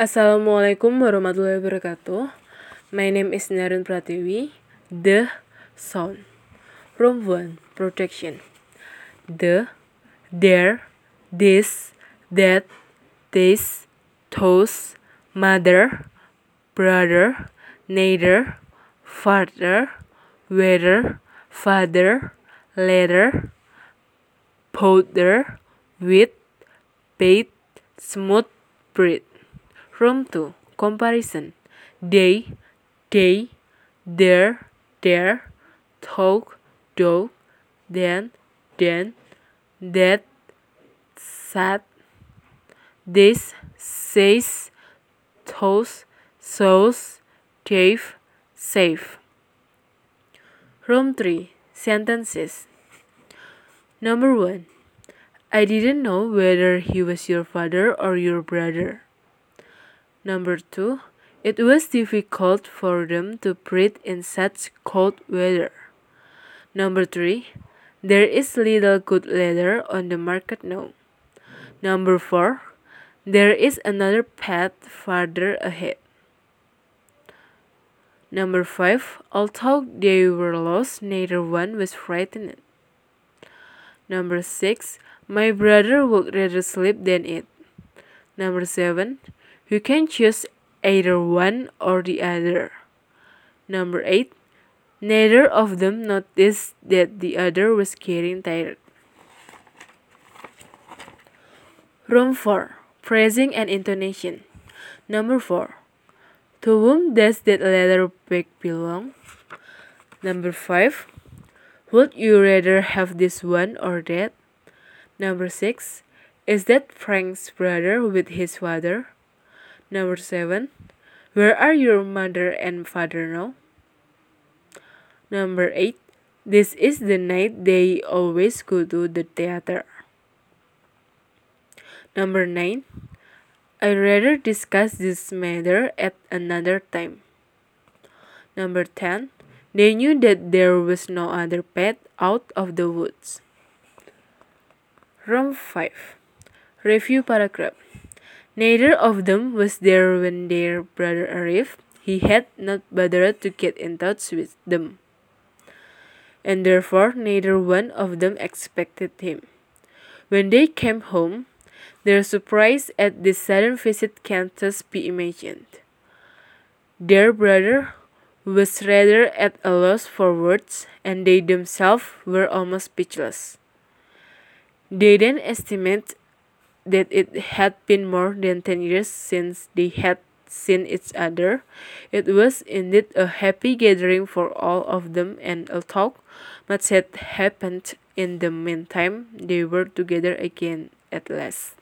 Assalamualaikum warahmatullahi wabarakatuh. My name is Narun Pratiwi. The sound. Room 1 Protection. The, there, this, that, this, those, mother, brother, neither, father, whether, father, letter, powder, with, paid, smooth, breed. Room 2 Comparison. They, they, there, there, talk, dog, then, then, that, sat, this, says, those, shows, gave, safe Room 3 Sentences. Number 1 I didn't know whether he was your father or your brother. Number 2 It was difficult for them to breathe in such cold weather. Number 3 There is little good leather on the market now. Number 4 There is another path farther ahead. Number 5 Although they were lost, neither one was frightened. Number 6 My brother would rather sleep than eat. Number 7 You can choose either one or the other. Number 8 Neither of them noticed that the other was getting tired. Room 4 Phrasing and intonation. Number 4 To whom does that leather bag belong? Number 5 Would you rather have this one or that? Number 6 Is that Frank's brother with his father? Number 7 Where are your mother and father now? Number 8 This is the night they always go to the theater. Number 9 I'd rather discuss this matter at another time. Number 10 They knew that there was no other path out of the woods. Room 5 Review paragraph Neither of them was there when their brother arrived. He had not bothered to get in touch with them. And therefore, neither one of them expected him. When they came home, their surprise at this sudden visit can't just be imagined. Their brother was rather at a loss for words, and they themselves were almost speechless. They then estimate that it had been more than ten years since they had seen each other. It was indeed a happy gathering for all of them, and a talk. much had happened in the meantime, they were together again at last.